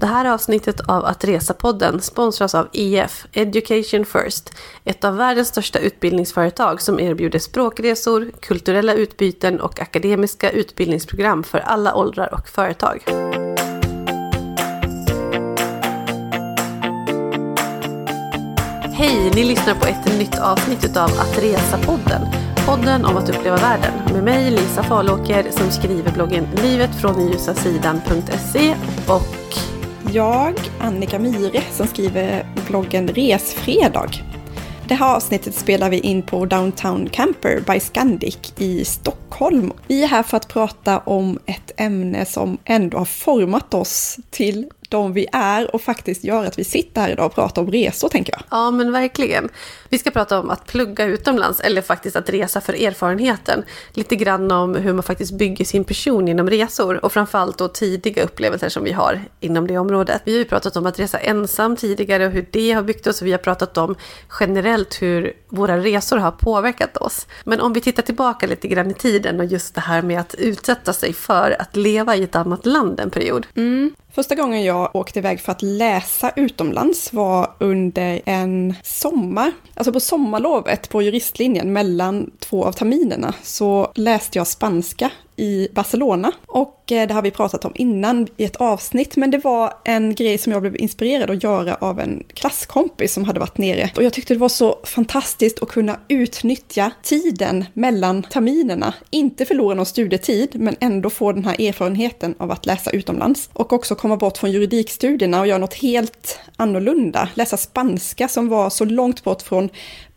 Det här avsnittet av Att Resa-podden sponsras av EF, Education First, ett av världens största utbildningsföretag som erbjuder språkresor, kulturella utbyten och akademiska utbildningsprogram för alla åldrar och företag. Hej! Ni lyssnar på ett nytt avsnitt av Att Resa-podden. Podden om att uppleva världen. Med mig Lisa Falåker som skriver bloggen livetfråndenljusasidan.se och jag, Annika Myhre, som skriver bloggen Resfredag. Det här avsnittet spelar vi in på Downtown Camper by Scandic i Stockholm. Vi är här för att prata om ett ämne som ändå har format oss till de vi är och faktiskt gör att vi sitter här idag och pratar om resor, tänker jag. Ja, men verkligen. Vi ska prata om att plugga utomlands eller faktiskt att resa för erfarenheten. Lite grann om hur man faktiskt bygger sin person inom resor och framförallt då tidiga upplevelser som vi har inom det området. Vi har ju pratat om att resa ensam tidigare och hur det har byggt oss och vi har pratat om generellt hur våra resor har påverkat oss. Men om vi tittar tillbaka lite grann i tiden och just det här med att utsätta sig för att leva i ett annat land en period. Mm. Första gången jag åkte iväg för att läsa utomlands var under en sommar. Alltså på sommarlovet på juristlinjen mellan två av terminerna så läste jag spanska i Barcelona. Och eh, det har vi pratat om innan i ett avsnitt, men det var en grej som jag blev inspirerad att göra av en klasskompis som hade varit nere. Och jag tyckte det var så fantastiskt att kunna utnyttja tiden mellan terminerna. Inte förlora någon studietid, men ändå få den här erfarenheten av att läsa utomlands. Och också komma bort från juridikstudierna och göra något helt annorlunda. Läsa spanska som var så långt bort från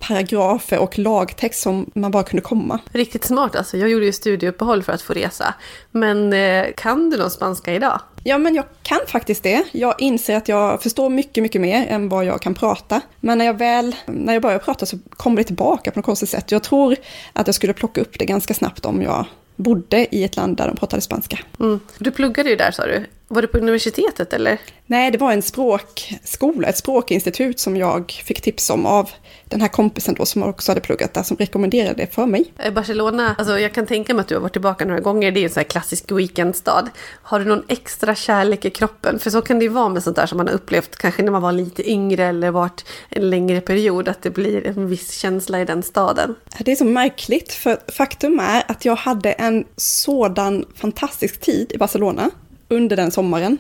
paragrafer och lagtext som man bara kunde komma. Riktigt smart alltså. Jag gjorde ju studieuppehåll för att få resa. Men eh, kan du någon spanska idag? Ja, men jag kan faktiskt det. Jag inser att jag förstår mycket, mycket mer än vad jag kan prata. Men när jag väl, när jag börjar prata så kommer det tillbaka på något konstigt sätt. Jag tror att jag skulle plocka upp det ganska snabbt om jag bodde i ett land där de pratade spanska. Mm. Du pluggade ju där sa du. Var du på universitetet eller? Nej, det var en språkskola, ett språkinstitut som jag fick tips om av den här kompisen då som också hade pluggat där som rekommenderade det för mig. Eh, Barcelona, alltså jag kan tänka mig att du har varit tillbaka några gånger. Det är en sån här klassisk weekendstad. Har du någon extra kärlek i kroppen? För så kan det ju vara med sånt där som man har upplevt kanske när man var lite yngre eller varit en längre period. Att det blir en viss känsla i den staden. Det är så märkligt för faktum är att jag hade en sådan fantastisk tid i Barcelona under den sommaren.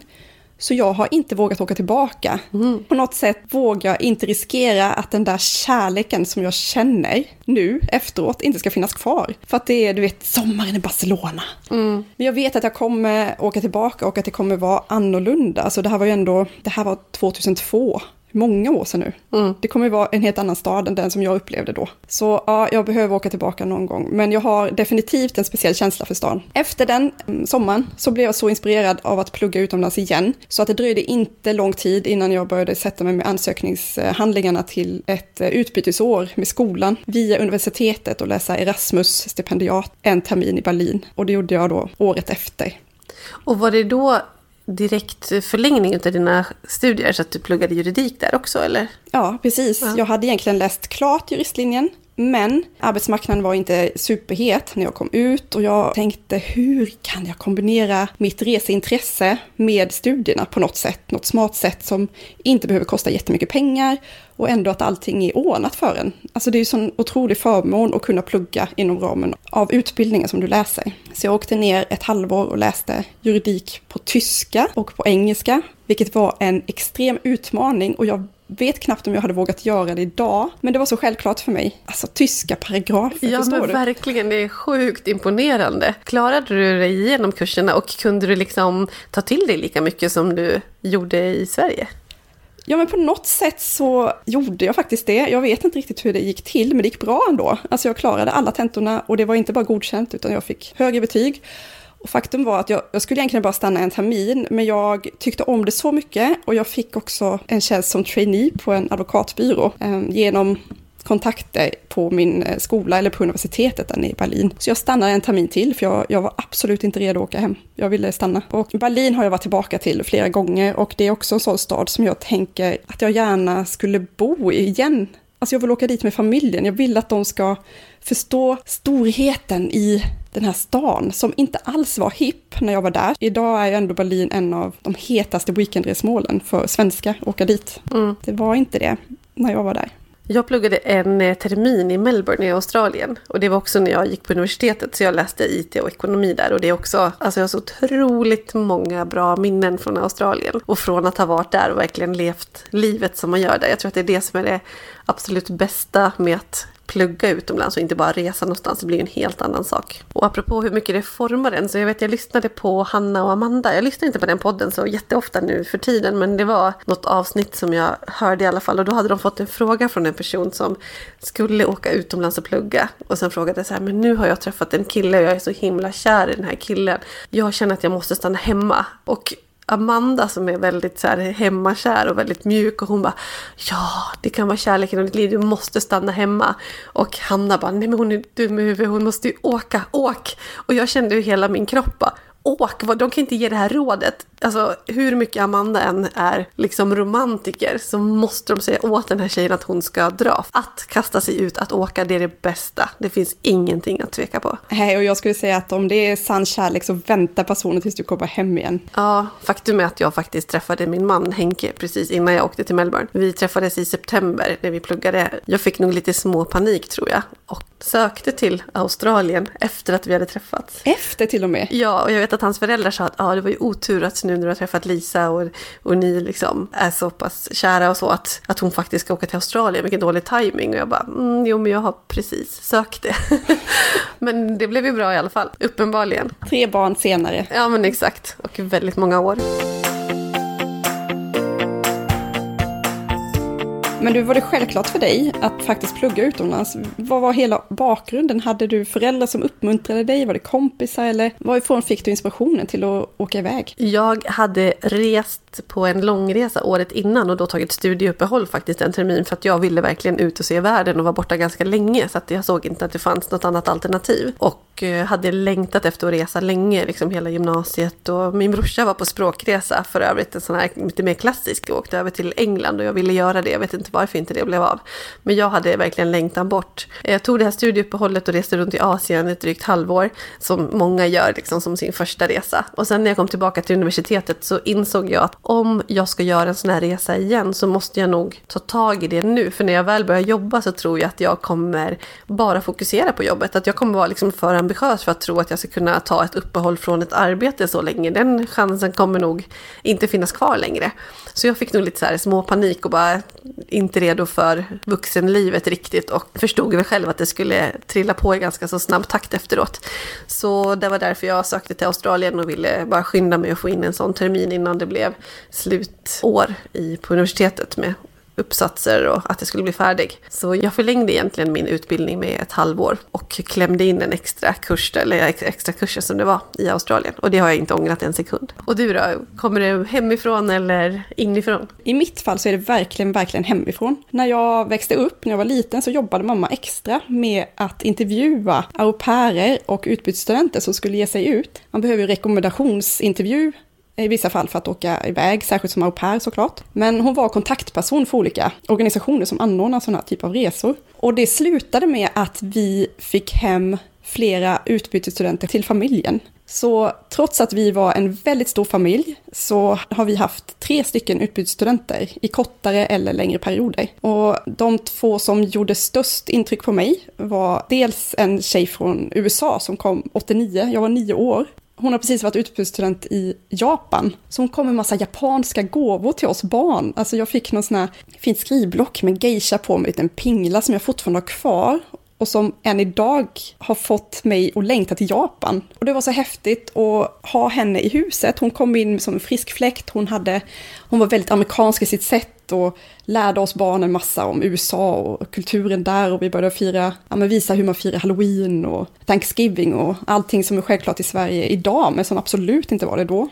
Så jag har inte vågat åka tillbaka. Mm. På något sätt vågar jag inte riskera att den där kärleken som jag känner nu efteråt inte ska finnas kvar. För att det är, du vet, sommaren i Barcelona. Mm. Men jag vet att jag kommer åka tillbaka och att det kommer vara annorlunda. Alltså det här var ju ändå, det här var 2002 många år sedan nu. Mm. Det kommer vara en helt annan stad än den som jag upplevde då. Så ja, jag behöver åka tillbaka någon gång. Men jag har definitivt en speciell känsla för stan. Efter den mm, sommaren så blev jag så inspirerad av att plugga utomlands igen. Så att det dröjde inte lång tid innan jag började sätta mig med ansökningshandlingarna till ett eh, utbytesår med skolan via universitetet och läsa Erasmus-stipendiat en termin i Berlin. Och det gjorde jag då året efter. Och var det då direkt förlängning av dina studier så att du pluggade juridik där också eller? Ja, precis. Ja. Jag hade egentligen läst klart juristlinjen. Men arbetsmarknaden var inte superhet när jag kom ut och jag tänkte hur kan jag kombinera mitt reseintresse med studierna på något sätt, något smart sätt som inte behöver kosta jättemycket pengar och ändå att allting är ordnat för en. Alltså det är ju sån otrolig förmån att kunna plugga inom ramen av utbildningen som du läser. Så jag åkte ner ett halvår och läste juridik på tyska och på engelska, vilket var en extrem utmaning och jag vet knappt om jag hade vågat göra det idag, men det var så självklart för mig. Alltså tyska paragrafer, Ja, men du? verkligen, det är sjukt imponerande. Klarade du dig igenom kurserna och kunde du liksom ta till dig lika mycket som du gjorde i Sverige? Ja, men på något sätt så gjorde jag faktiskt det. Jag vet inte riktigt hur det gick till, men det gick bra ändå. Alltså jag klarade alla tentorna och det var inte bara godkänt, utan jag fick högre betyg. Och faktum var att jag, jag, skulle egentligen bara stanna en termin, men jag tyckte om det så mycket och jag fick också en tjänst som trainee på en advokatbyrå eh, genom kontakter på min eh, skola eller på universitetet där nere i Berlin. Så jag stannade en termin till för jag, jag var absolut inte redo att åka hem. Jag ville stanna. Och Berlin har jag varit tillbaka till flera gånger och det är också en sån stad som jag tänker att jag gärna skulle bo i igen. Alltså jag vill åka dit med familjen. Jag vill att de ska förstå storheten i den här stan som inte alls var hipp när jag var där. Idag är ju ändå Berlin en av de hetaste weekendresmålen för svenskar åka dit. Mm. Det var inte det när jag var där. Jag pluggade en eh, termin i Melbourne i Australien. Och det var också när jag gick på universitetet, så jag läste IT och ekonomi där. Och det är också, alltså jag har så otroligt många bra minnen från Australien. Och från att ha varit där och verkligen levt livet som man gör där. Jag tror att det är det som är det absolut bästa med att plugga utomlands och inte bara resa någonstans. Det blir en helt annan sak. Och apropå hur mycket det formar en, så jag vet jag lyssnade på Hanna och Amanda. Jag lyssnar inte på den podden så jätteofta nu för tiden, men det var något avsnitt som jag hörde i alla fall. Och då hade de fått en fråga från en person som skulle åka utomlands och plugga. Och sen frågade så här, men nu har jag träffat en kille och jag är så himla kär i den här killen. Jag känner att jag måste stanna hemma. Och Amanda som är väldigt så här hemmakär och väldigt mjuk och hon bara Ja, det kan vara kärleken i ditt liv, du måste stanna hemma. Och Hanna bara, nej men hon är dum i huvudet, hon måste ju åka, åk! Och jag kände ju hela min kropp bara, åk, de kan inte ge det här rådet. Alltså hur mycket Amanda än är liksom romantiker så måste de säga åt den här tjejen att hon ska dra. Att kasta sig ut, att åka, det är det bästa. Det finns ingenting att tveka på. Nej, och jag skulle säga att om det är sann kärlek så vänta personen tills du kommer hem igen. Ja, faktum är att jag faktiskt träffade min man Henke precis innan jag åkte till Melbourne. Vi träffades i september när vi pluggade. Jag fick nog lite små panik tror jag och sökte till Australien efter att vi hade träffats. Efter till och med? Ja, och jag vet att hans föräldrar sa att ah, det var ju otur att nu när du har träffat Lisa och, och ni liksom är så pass kära och så att, att hon faktiskt ska åka till Australien. Vilken dålig timing Och jag bara, mm, jo men jag har precis sökt det. men det blev ju bra i alla fall, uppenbarligen. Tre barn senare. Ja men exakt, och väldigt många år. Men du, var det självklart för dig att faktiskt plugga utomlands? Vad var hela bakgrunden? Hade du föräldrar som uppmuntrade dig? Var det kompisar eller varifrån fick du inspirationen till att åka iväg? Jag hade rest på en långresa året innan och då tagit studieuppehåll faktiskt en termin för att jag ville verkligen ut och se världen och var borta ganska länge så att jag såg inte att det fanns något annat alternativ. Och eh, hade längtat efter att resa länge, liksom hela gymnasiet och min brorsa var på språkresa för övrigt, en sån här lite mer klassisk, och åkte över till England och jag ville göra det, jag vet inte varför inte det blev av. Men jag hade verkligen längtan bort. Jag tog det här studieuppehållet och reste runt i Asien ett drygt halvår, som många gör liksom som sin första resa. Och sen när jag kom tillbaka till universitetet så insåg jag att om jag ska göra en sån här resa igen så måste jag nog ta tag i det nu. För när jag väl börjar jobba så tror jag att jag kommer bara fokusera på jobbet. Att jag kommer vara liksom för ambitiös för att tro att jag ska kunna ta ett uppehåll från ett arbete så länge. Den chansen kommer nog inte finnas kvar längre. Så jag fick nog lite så här små panik och bara inte redo för vuxenlivet riktigt och förstod väl själv att det skulle trilla på i ganska så snabb takt efteråt. Så det var därför jag sökte till Australien och ville bara skynda mig att få in en sån termin innan det blev slutår i, på universitetet med uppsatser och att jag skulle bli färdig. Så jag förlängde egentligen min utbildning med ett halvår och klämde in en extra kurs, eller extra kurser som det var i Australien. Och det har jag inte ångrat en sekund. Och du då, kommer du hemifrån eller inifrån? I mitt fall så är det verkligen, verkligen hemifrån. När jag växte upp, när jag var liten, så jobbade mamma extra med att intervjua au pairer och utbytesstudenter som skulle ge sig ut. Man behöver ju rekommendationsintervju i vissa fall för att åka iväg, särskilt som au pair såklart. Men hon var kontaktperson för olika organisationer som anordnar sådana här typer av resor. Och det slutade med att vi fick hem flera utbytesstudenter till familjen. Så trots att vi var en väldigt stor familj så har vi haft tre stycken utbytesstudenter i kortare eller längre perioder. Och de två som gjorde störst intryck på mig var dels en tjej från USA som kom 89, jag var nio år, hon har precis varit utbytesstudent i Japan, så hon kom med massa japanska gåvor till oss barn. Alltså jag fick någon sån här fint skrivblock med geisha på mig, en pingla som jag fortfarande har kvar och som än idag har fått mig att längta till Japan. Och det var så häftigt att ha henne i huset. Hon kom in som en frisk fläkt, hon, hade, hon var väldigt amerikansk i sitt sätt och lärde oss barn en massa om USA och kulturen där och vi började fira, ja men visa hur man firar halloween och Thanksgiving och allting som är självklart i Sverige idag men som absolut inte var det då.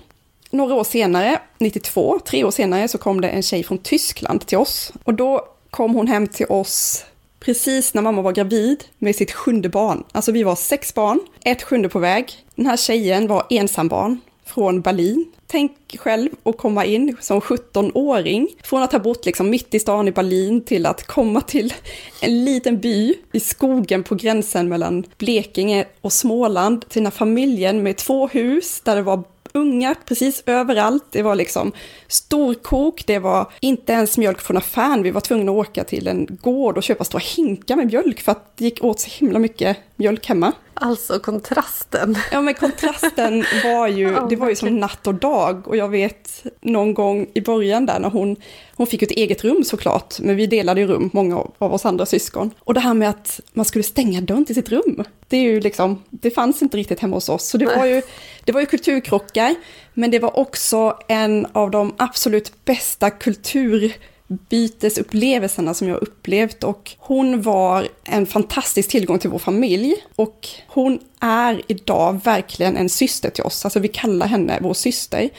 Några år senare, 92, tre år senare, så kom det en tjej från Tyskland till oss och då kom hon hem till oss precis när mamma var gravid med sitt sjunde barn. Alltså vi var sex barn, ett sjunde på väg. Den här tjejen var ensambarn från Berlin. Tänk själv att komma in som 17-åring, från att ha bott liksom mitt i stan i Berlin till att komma till en liten by i skogen på gränsen mellan Blekinge och Småland, till den här familjen med två hus där det var unga precis överallt. Det var liksom storkok, det var inte ens mjölk från affären. Vi var tvungna att åka till en gård och köpa stora hinkar med mjölk för att det gick åt så himla mycket mjölk hemma. Alltså kontrasten. Ja men kontrasten var ju, det var ju som natt och dag. Och jag vet någon gång i början där när hon, hon fick ett eget rum såklart, men vi delade ju rum, många av oss andra syskon. Och det här med att man skulle stänga dörren till sitt rum, det är ju liksom, det fanns inte riktigt hemma hos oss. Så det var ju, det var ju kulturkrockar, men det var också en av de absolut bästa kulturbytesupplevelserna som jag upplevt. Och hon var en fantastisk tillgång till vår familj. Och hon är idag verkligen en syster till oss, alltså vi kallar henne vår syster.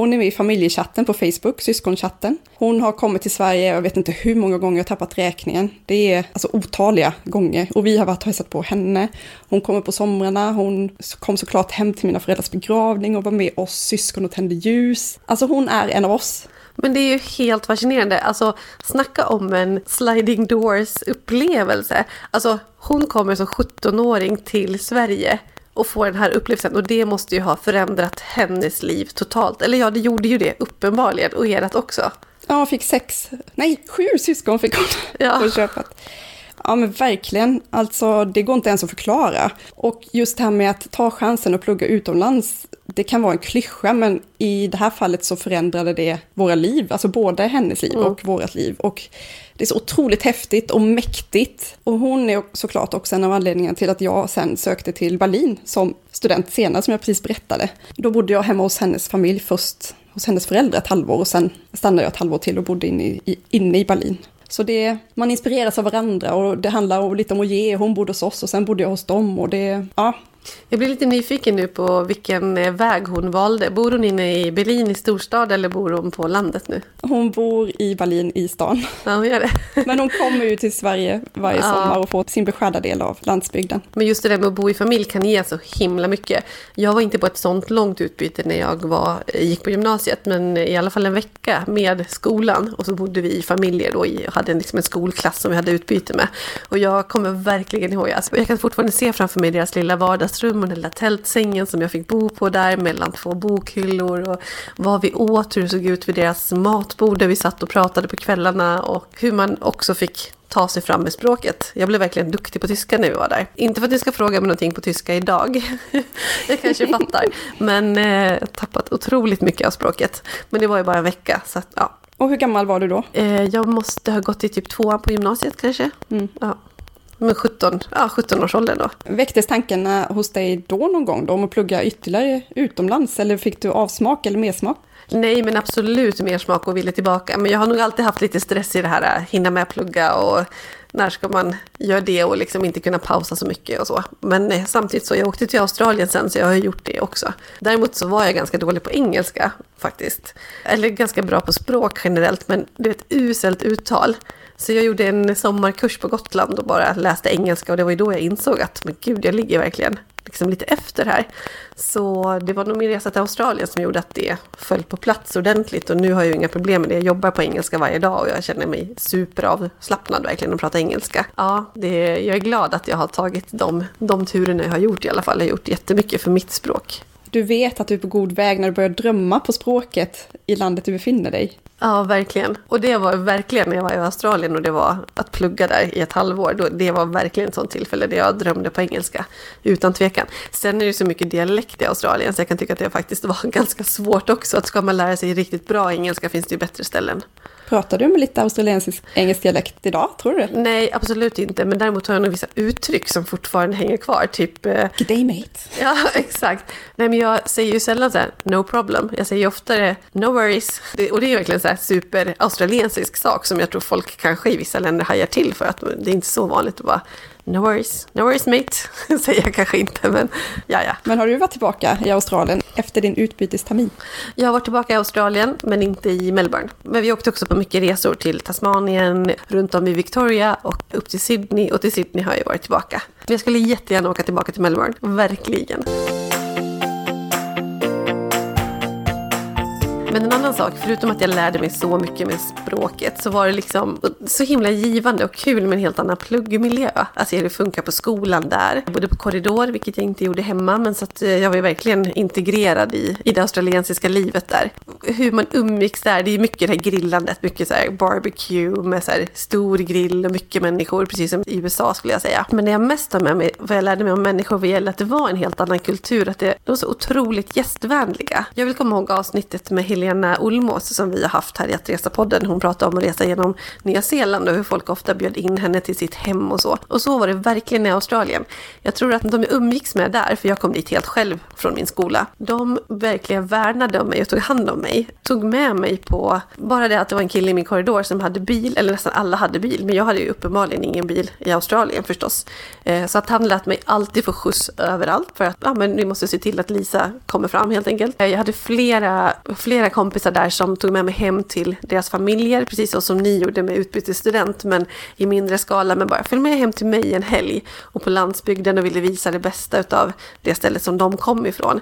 Hon är med i familjechatten på Facebook, syskonchatten. Hon har kommit till Sverige, jag vet inte hur många gånger jag har tappat räkningen. Det är alltså otaliga gånger. Och vi har varit och hälsat på henne. Hon kommer på somrarna, hon kom såklart hem till mina föräldrars begravning och var med oss syskon och tände ljus. Alltså hon är en av oss. Men det är ju helt fascinerande. Alltså, snacka om en sliding doors-upplevelse. Alltså, hon kommer som 17-åring till Sverige och får den här upplevelsen. Och det måste ju ha förändrat hennes liv totalt. Eller ja, det gjorde ju det uppenbarligen. Och ert också. Ja, hon fick sex, nej, sju syskon fick hon ja. på köpet. Ja men verkligen, alltså det går inte ens att förklara. Och just det här med att ta chansen och plugga utomlands, det kan vara en klyscha, men i det här fallet så förändrade det våra liv, alltså både hennes liv mm. och vårt liv. Och det är så otroligt häftigt och mäktigt. Och hon är såklart också en av anledningarna till att jag sen sökte till Berlin som student senare, som jag precis berättade. Då bodde jag hemma hos hennes familj först, hos hennes föräldrar ett halvår och sen stannade jag ett halvår till och bodde inne i, inne i Berlin. Så det, man inspireras av varandra och det handlar lite om att ge. Hon bodde hos oss och sen bodde jag hos dem och det, ja, jag blir lite nyfiken nu på vilken eh, väg hon valde. Bor hon inne i Berlin i storstad eller bor hon på landet nu? Hon bor i Berlin i stan. Ja, hon gör det. Men hon kommer ju till Sverige varje ja. sommar och får sin beskärda del av landsbygden. Men just det där med att bo i familj kan ge så himla mycket. Jag var inte på ett sånt långt utbyte när jag var, gick på gymnasiet, men i alla fall en vecka med skolan. Och så bodde vi i familjer då, och hade liksom en skolklass som vi hade utbyte med. Och jag kommer verkligen ihåg, alltså, jag kan fortfarande se framför mig deras lilla vardags vardagsrum och den lilla tältsängen som jag fick bo på där mellan två bokhyllor och vad vi åt, hur det såg ut vid deras matbord där vi satt och pratade på kvällarna och hur man också fick ta sig fram med språket. Jag blev verkligen duktig på tyska när vi var där. Inte för att ni ska fråga mig någonting på tyska idag. jag kanske fattar. Men eh, tappat otroligt mycket av språket. Men det var ju bara en vecka. Så att, ja. Och hur gammal var du då? Eh, jag måste ha gått i typ tvåan på gymnasiet kanske. Mm. Ja. Men 17, ja, 17 års ålder då. Väcktes tanken hos dig då någon gång då om att plugga ytterligare utomlands? Eller fick du avsmak eller mersmak? Nej, men absolut mer smak och ville tillbaka. Men jag har nog alltid haft lite stress i det här, äh, hinna med plugga och när ska man göra det och liksom inte kunna pausa så mycket och så. Men eh, samtidigt så, jag åkte till Australien sen så jag har gjort det också. Däremot så var jag ganska dålig på engelska faktiskt. Eller ganska bra på språk generellt, men det är ett uselt uttal. Så jag gjorde en sommarkurs på Gotland och bara läste engelska och det var ju då jag insåg att men gud, jag ligger verkligen liksom lite efter här. Så det var nog min resa till Australien som gjorde att det föll på plats ordentligt och nu har jag ju inga problem med det. Jag jobbar på engelska varje dag och jag känner mig superavslappnad verkligen att prata engelska. Ja, det, jag är glad att jag har tagit de, de turerna jag har gjort i alla fall. Jag har gjort jättemycket för mitt språk. Du vet att du är på god väg när du börjar drömma på språket i landet du befinner dig. Ja, verkligen. Och det var verkligen när jag var i Australien och det var att plugga där i ett halvår. det var verkligen ett sånt tillfälle där jag drömde på engelska, utan tvekan. Sen är det så mycket dialekt i Australien så jag kan tycka att det faktiskt var ganska svårt också. Att ska man lära sig riktigt bra engelska finns det ju bättre ställen. Pratar du med lite australiensisk engelsk dialekt idag, tror du? Nej, absolut inte. Men däremot har jag nog vissa uttryck som fortfarande hänger kvar. Typ... Eh, Good day mate. Ja, exakt. Nej, men jag säger ju sällan så här, no problem. Jag säger oftare, no worries. Det, och det är verkligen så här super australiensisk sak som jag tror folk kanske i vissa länder hajar till för att det är inte så vanligt att bara No worries, no worries mate, säger jag kanske inte, men ja, ja. Men har du varit tillbaka i Australien efter din utbytestermin? Jag har varit tillbaka i Australien, men inte i Melbourne. Men vi åkte också på mycket resor till Tasmanien, runt om i Victoria och upp till Sydney. Och till Sydney har jag varit tillbaka. Men jag skulle jättegärna åka tillbaka till Melbourne, verkligen. Men en annan sak, förutom att jag lärde mig så mycket med språket så var det liksom så himla givande och kul med en helt annan pluggmiljö. Alltså hur det funkar på skolan där. Jag bodde på korridor, vilket jag inte gjorde hemma, men så att eh, jag var ju verkligen integrerad i, i det australiensiska livet där. Hur man umgicks där, det är mycket det här grillandet, mycket så här barbecue med så här stor grill och mycket människor, precis som i USA skulle jag säga. Men det jag mest har med mig, vad jag lärde mig om människor vad gäller att det var en helt annan kultur, att det, de var så otroligt gästvänliga. Jag vill komma ihåg avsnittet med Helena Olmås som vi har haft här i Att resa-podden. Hon pratade om att resa genom Nya Zeeland och hur folk ofta bjöd in henne till sitt hem och så. Och så var det verkligen i Australien. Jag tror att de jag umgicks med där, för jag kom dit helt själv från min skola, de verkligen värnade om mig och tog hand om mig. Tog med mig på, bara det att det var en kille i min korridor som hade bil, eller nästan alla hade bil, men jag hade ju uppenbarligen ingen bil i Australien förstås. Eh, så att han lät mig alltid få skjuts överallt för att ja, men vi måste se till att Lisa kommer fram helt enkelt. Eh, jag hade flera, flera kompisar där som tog med mig hem till deras familjer, precis så som ni gjorde med utbytesstudent, men i mindre skala. Men bara följ med hem till mig en helg och på landsbygden och ville visa det bästa av det stället som de kom ifrån.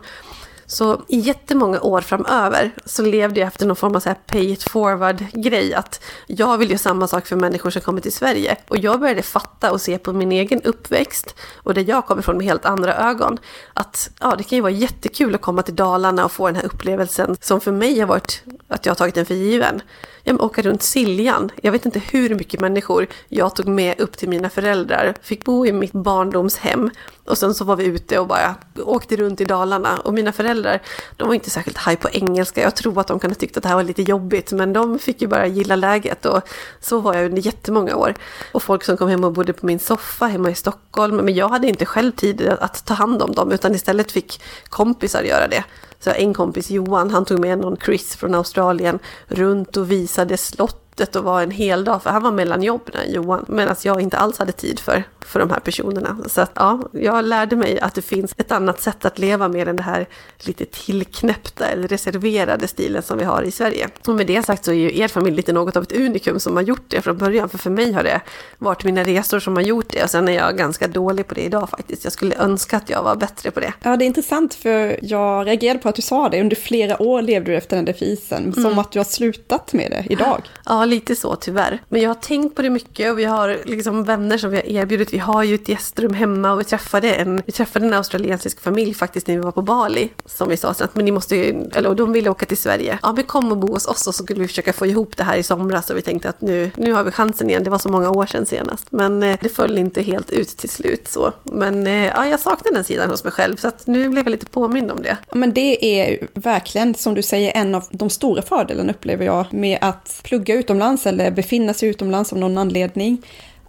Så i jättemånga år framöver så levde jag efter någon form av så här pay it forward-grej. Att jag vill göra samma sak för människor som kommer till Sverige. Och jag började fatta och se på min egen uppväxt och där jag kommer ifrån med helt andra ögon. Att ja, det kan ju vara jättekul att komma till Dalarna och få den här upplevelsen som för mig har varit att jag har tagit den för given jag åka runt Siljan. Jag vet inte hur mycket människor jag tog med upp till mina föräldrar. Fick bo i mitt barndomshem. Och sen så var vi ute och bara åkte runt i Dalarna. Och mina föräldrar, de var inte särskilt high på engelska. Jag tror att de kan ha tyckt att det här var lite jobbigt. Men de fick ju bara gilla läget. Och så var jag under jättemånga år. Och folk som kom hem och bodde på min soffa hemma i Stockholm. Men jag hade inte själv tid att ta hand om dem. Utan istället fick kompisar göra det. Så en kompis, Johan, han tog med någon Chris från Australien runt och visade rensade slott slottet och var en hel dag, för han var mellan jobben, Johan, medan jag inte alls hade tid för för de här personerna. Så att, ja, jag lärde mig att det finns ett annat sätt att leva med än det här lite tillknäppta eller reserverade stilen som vi har i Sverige. Och med det sagt så är ju er familj lite något av ett unikum som har gjort det från början. För för mig har det varit mina resor som har gjort det. Och sen är jag ganska dålig på det idag faktiskt. Jag skulle önska att jag var bättre på det. Ja, det är intressant för jag reagerade på att du sa det. Under flera år levde du efter den devisen. Mm. Som att du har slutat med det idag. Ja, lite så tyvärr. Men jag har tänkt på det mycket och vi har liksom vänner som vi har erbjudit vi har ju ett gästrum hemma och vi träffade en, vi träffade en australiensisk familj faktiskt när vi var på Bali. Som vi sa, att men ni måste ju, eller de ville åka till Sverige. Ja, men kom och bo hos oss och så skulle vi försöka få ihop det här i somras och vi tänkte att nu, nu har vi chansen igen. Det var så många år sedan senast. Men eh, det föll inte helt ut till slut så. Men eh, ja, jag saknar den sidan hos mig själv så att nu blev jag lite påmind om det. Men det är verkligen, som du säger, en av de stora fördelarna upplever jag med att plugga utom utomlands eller befinna sig utomlands av någon anledning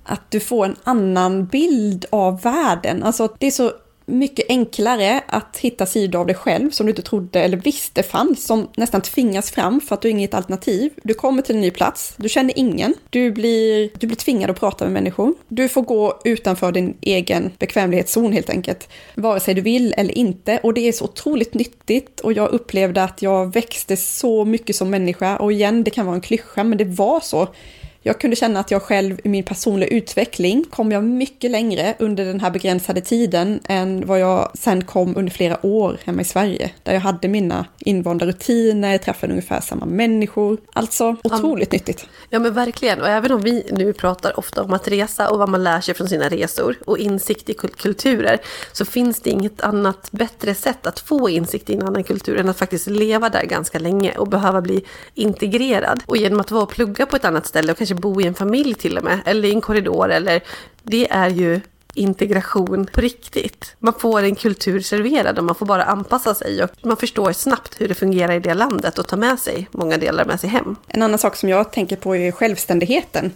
att du får en annan bild av världen. Alltså det är så mycket enklare att hitta sidor av dig själv som du inte trodde eller visste fanns, som nästan tvingas fram för att du har inget alternativ. Du kommer till en ny plats, du känner ingen, du blir, du blir tvingad att prata med människor. Du får gå utanför din egen bekvämlighetszon helt enkelt, vare sig du vill eller inte. Och det är så otroligt nyttigt och jag upplevde att jag växte så mycket som människa. Och igen, det kan vara en klyscha, men det var så. Jag kunde känna att jag själv i min personliga utveckling kom jag mycket längre under den här begränsade tiden än vad jag sen kom under flera år hemma i Sverige. Där jag hade mina invanda rutiner, träffade ungefär samma människor. Alltså otroligt ja, nyttigt. Ja men verkligen. Och även om vi nu pratar ofta om att resa och vad man lär sig från sina resor och insikt i kulturer så finns det inget annat bättre sätt att få insikt i en annan kultur än att faktiskt leva där ganska länge och behöva bli integrerad. Och genom att vara och plugga på ett annat ställe och kanske bo i en familj till och med, eller i en korridor, eller det är ju integration på riktigt. Man får en kultur serverad och man får bara anpassa sig och man förstår snabbt hur det fungerar i det landet och tar med sig många delar med sig hem. En annan sak som jag tänker på är självständigheten.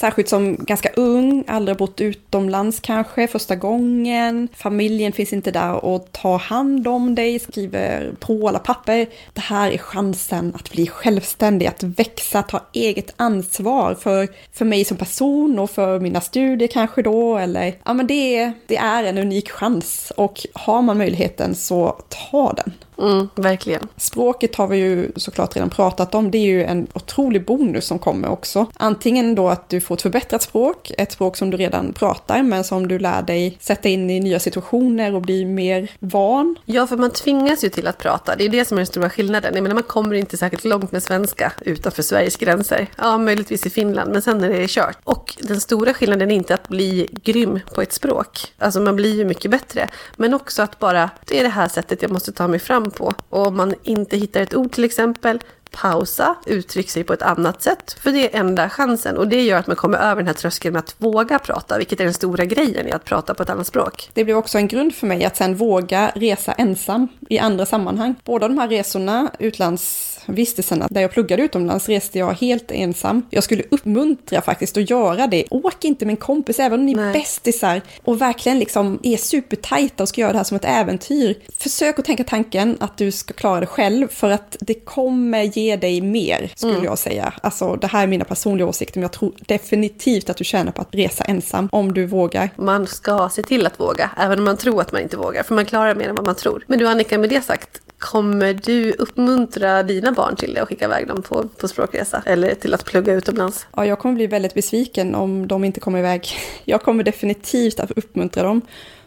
Särskilt som ganska ung, aldrig bott utomlands kanske första gången. Familjen finns inte där och tar hand om dig, skriver på alla papper. Det här är chansen att bli självständig, att växa, ta eget ansvar för, för mig som person och för mina studier kanske då. Eller, ja men det, det är en unik chans och har man möjligheten så ta den. Mm, verkligen. Språket har vi ju såklart redan pratat om. Det är ju en otrolig bonus som kommer också. Antingen då att du får ett förbättrat språk, ett språk som du redan pratar men som du lär dig sätta in i nya situationer och bli mer van. Ja, för man tvingas ju till att prata. Det är det som är den stora skillnaden. Jag menar, man kommer inte särskilt långt med svenska utanför Sveriges gränser. Ja, möjligtvis i Finland, men sen är det kört. Och den stora skillnaden är inte att bli grym på ett språk. Alltså man blir ju mycket bättre. Men också att bara, det är det här sättet jag måste ta mig fram på. Och om man inte hittar ett ord till exempel, pausa, uttryck sig på ett annat sätt. För det är enda chansen. Och det gör att man kommer över den här tröskeln med att våga prata, vilket är den stora grejen i att prata på ett annat språk. Det blev också en grund för mig att sen våga resa ensam i andra sammanhang. Båda de här resorna, utlandsvistelserna, där jag pluggade utomlands reste jag helt ensam. Jag skulle uppmuntra faktiskt att göra det. Åk inte med en kompis, även om ni är bästisar och verkligen liksom är supertajta och ska göra det här som ett äventyr. Försök att tänka tanken att du ska klara det själv, för att det kommer ge ge dig mer, skulle mm. jag säga. Alltså, det här är mina personliga åsikter, men jag tror definitivt att du tjänar på att resa ensam, om du vågar. Man ska se till att våga, även om man tror att man inte vågar, för man klarar mer än vad man tror. Men du Annika, med det sagt, Kommer du uppmuntra dina barn till det och skicka iväg dem på, på språkresa? Eller till att plugga utomlands? Ja, jag kommer bli väldigt besviken om de inte kommer iväg. Jag kommer definitivt att uppmuntra dem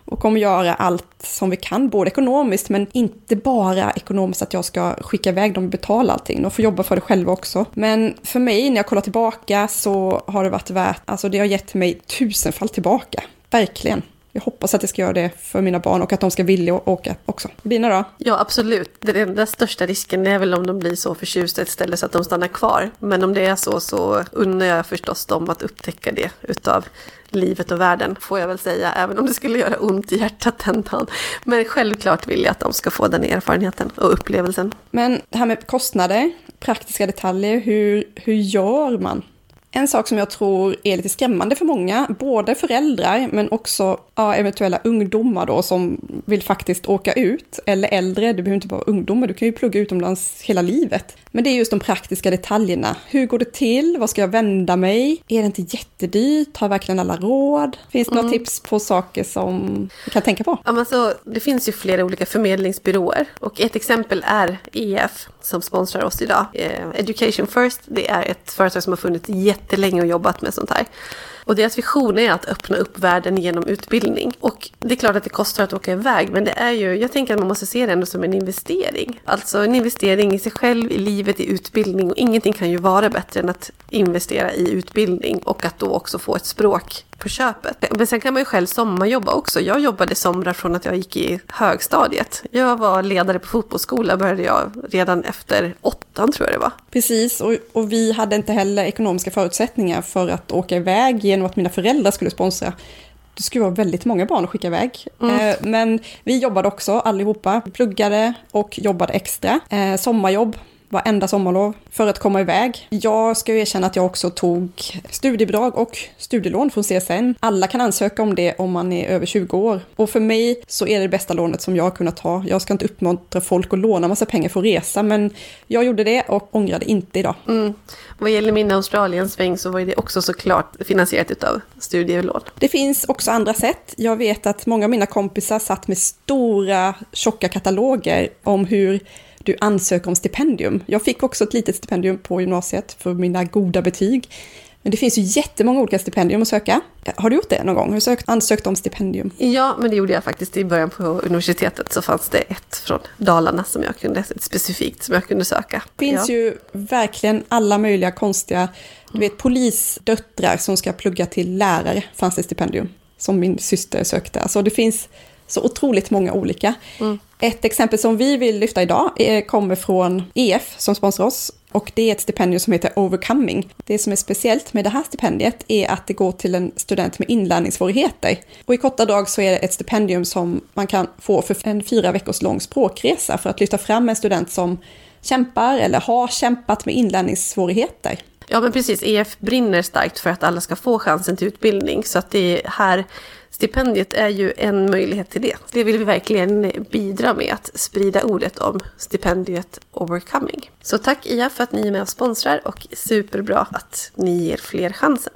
och kommer göra allt som vi kan, både ekonomiskt men inte bara ekonomiskt att jag ska skicka iväg dem och betala allting. De får jobba för det själva också. Men för mig, när jag kollar tillbaka, så har det varit värt, alltså det har gett mig tusenfall tillbaka. Verkligen. Jag hoppas att jag ska göra det för mina barn och att de ska vilja åka också. Bina då? Ja, absolut. Den enda största risken är väl om de blir så förtjusta i ett ställe så att de stannar kvar. Men om det är så så unnar jag förstås dem att upptäcka det utav livet och världen, får jag väl säga, även om det skulle göra ont i hjärtat den dagen. Men självklart vill jag att de ska få den erfarenheten och upplevelsen. Men det här med kostnader, praktiska detaljer, hur, hur gör man? En sak som jag tror är lite skrämmande för många, både föräldrar men också ja, eventuella ungdomar då som vill faktiskt åka ut, eller äldre, du behöver inte vara ungdomar, du kan ju plugga utomlands hela livet. Men det är just de praktiska detaljerna. Hur går det till? Vad ska jag vända mig? Är det inte jättedyrt? Har verkligen alla råd? Finns det mm. några tips på saker som du kan tänka på? Ja, men så, det finns ju flera olika förmedlingsbyråer och ett exempel är EF som sponsrar oss idag. Eh, Education First, det är ett företag som har funnits jättelänge och jobbat med sånt här. Och deras vision är att öppna upp världen genom utbildning. Och det är klart att det kostar att åka iväg, men det är ju, jag tänker att man måste se det ändå som en investering. Alltså en investering i sig själv, i livet, i utbildning. Och ingenting kan ju vara bättre än att investera i utbildning och att då också få ett språk på köpet. Men sen kan man ju själv sommarjobba också. Jag jobbade somrar från att jag gick i högstadiet. Jag var ledare på fotbollsskola började jag redan efter åttan tror jag det var. Precis, och, och vi hade inte heller ekonomiska förutsättningar för att åka iväg genom att mina föräldrar skulle sponsra det skulle vara väldigt många barn att skicka iväg. Mm. Eh, men vi jobbade också allihopa, pluggade och jobbade extra. Eh, sommarjobb varenda sommarlov för att komma iväg. Jag ska ju erkänna att jag också tog studiebidrag och studielån från CSN. Alla kan ansöka om det om man är över 20 år. Och för mig så är det det bästa lånet som jag har kunnat ta. Jag ska inte uppmuntra folk att låna massa pengar för att resa, men jag gjorde det och ångrade inte idag. Mm. Vad gäller min Australien-sväng så var det också såklart finansierat av studielån. Det finns också andra sätt. Jag vet att många av mina kompisar satt med stora, tjocka kataloger om hur du ansöker om stipendium. Jag fick också ett litet stipendium på gymnasiet för mina goda betyg. Men det finns ju jättemånga olika stipendium att söka. Har du gjort det någon gång? Har du sökt, ansökt om stipendium? Ja, men det gjorde jag faktiskt i början på universitetet. Så fanns det ett från Dalarna som jag kunde, ett specifikt som jag kunde söka. Det finns ja. ju verkligen alla möjliga konstiga, du vet polisdöttrar som ska plugga till lärare, fanns det stipendium. Som min syster sökte. Alltså det finns så otroligt många olika. Mm. Ett exempel som vi vill lyfta idag kommer från EF som sponsrar oss och det är ett stipendium som heter Overcoming. Det som är speciellt med det här stipendiet är att det går till en student med inlärningssvårigheter. Och i korta drag så är det ett stipendium som man kan få för en fyra veckors lång språkresa för att lyfta fram en student som kämpar eller har kämpat med inlärningssvårigheter. Ja men precis, EF brinner starkt för att alla ska få chansen till utbildning. Så att det här Stipendiet är ju en möjlighet till det. Det vill vi verkligen bidra med, att sprida ordet om stipendiet Overcoming. Så tack IA för att ni är med och sponsrar och superbra att ni ger fler chansen.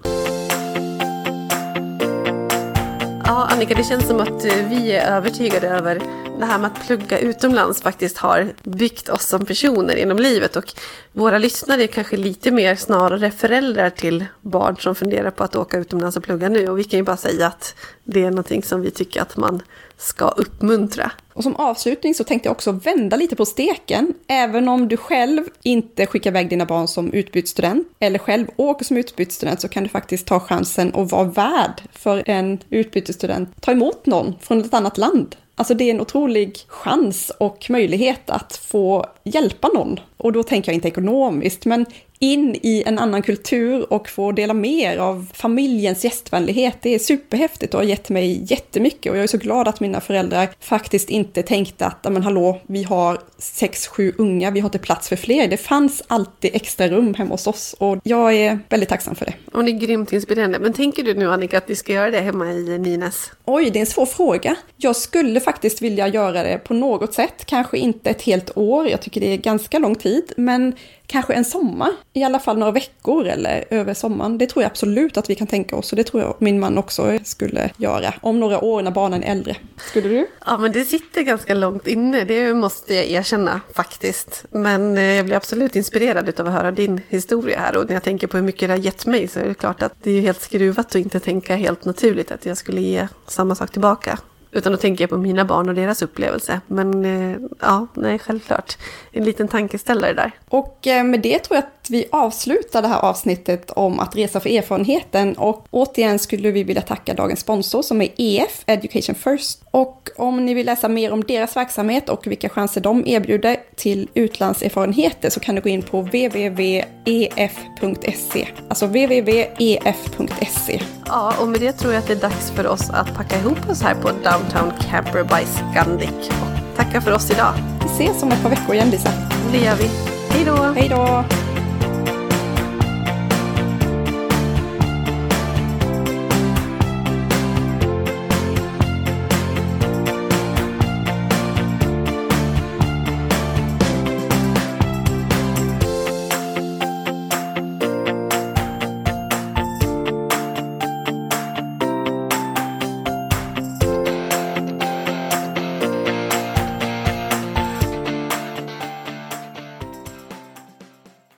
Ja, Annika, det känns som att vi är övertygade över det här med att plugga utomlands faktiskt har byggt oss som personer genom livet. Och våra lyssnare är kanske lite mer snarare föräldrar till barn som funderar på att åka utomlands och plugga nu. Och vi kan ju bara säga att det är någonting som vi tycker att man ska uppmuntra. Och som avslutning så tänkte jag också vända lite på steken. Även om du själv inte skickar iväg dina barn som utbytesstudent eller själv åker som utbytesstudent så kan du faktiskt ta chansen och vara värd för en utbytesstudent. Ta emot någon från ett annat land. Alltså det är en otrolig chans och möjlighet att få hjälpa någon. Och då tänker jag inte ekonomiskt, men in i en annan kultur och få dela mer av familjens gästvänlighet. Det är superhäftigt och har gett mig jättemycket och jag är så glad att mina föräldrar faktiskt inte tänkte att, men hallå, vi har sex, sju unga, vi har inte plats för fler. Det fanns alltid extra rum hemma hos oss och jag är väldigt tacksam för det. Och det är grymt inspirerande. Men tänker du nu Annika att vi ska göra det hemma i Nynäs? Oj, det är en svår fråga. Jag skulle faktiskt vilja göra det på något sätt, kanske inte ett helt år, jag tycker det är ganska lång tid, men kanske en sommar, i alla fall några veckor eller över sommaren. Det tror jag absolut att vi kan tänka oss och det tror jag min man också skulle göra om några år när barnen är äldre. Skulle du? Ja, men det sitter ganska långt inne, det måste jag erkänna faktiskt. Men eh, jag blir absolut inspirerad av att höra din historia här och när jag tänker på hur mycket det har gett mig så är det klart att det är helt skruvat att inte tänka helt naturligt att jag skulle ge samma sak tillbaka. Utan då tänker jag på mina barn och deras upplevelse. Men eh, ja, nej, självklart. En liten tankeställare där. Och eh, med det tror jag att vi avslutar det här avsnittet om att resa för erfarenheten. Och återigen skulle vi vilja tacka dagens sponsor som är EF, Education First. Och om ni vill läsa mer om deras verksamhet och vilka chanser de erbjuder till utlandserfarenheter så kan du gå in på www.ef.se. Alltså www.ef.se. Ja, och med det tror jag att det är dags för oss att packa ihop oss här på Downtown Camper by Scandic. Och tacka för oss idag. Vi ses om ett par veckor igen Lisa. Det gör vi. Hej då! Hej då!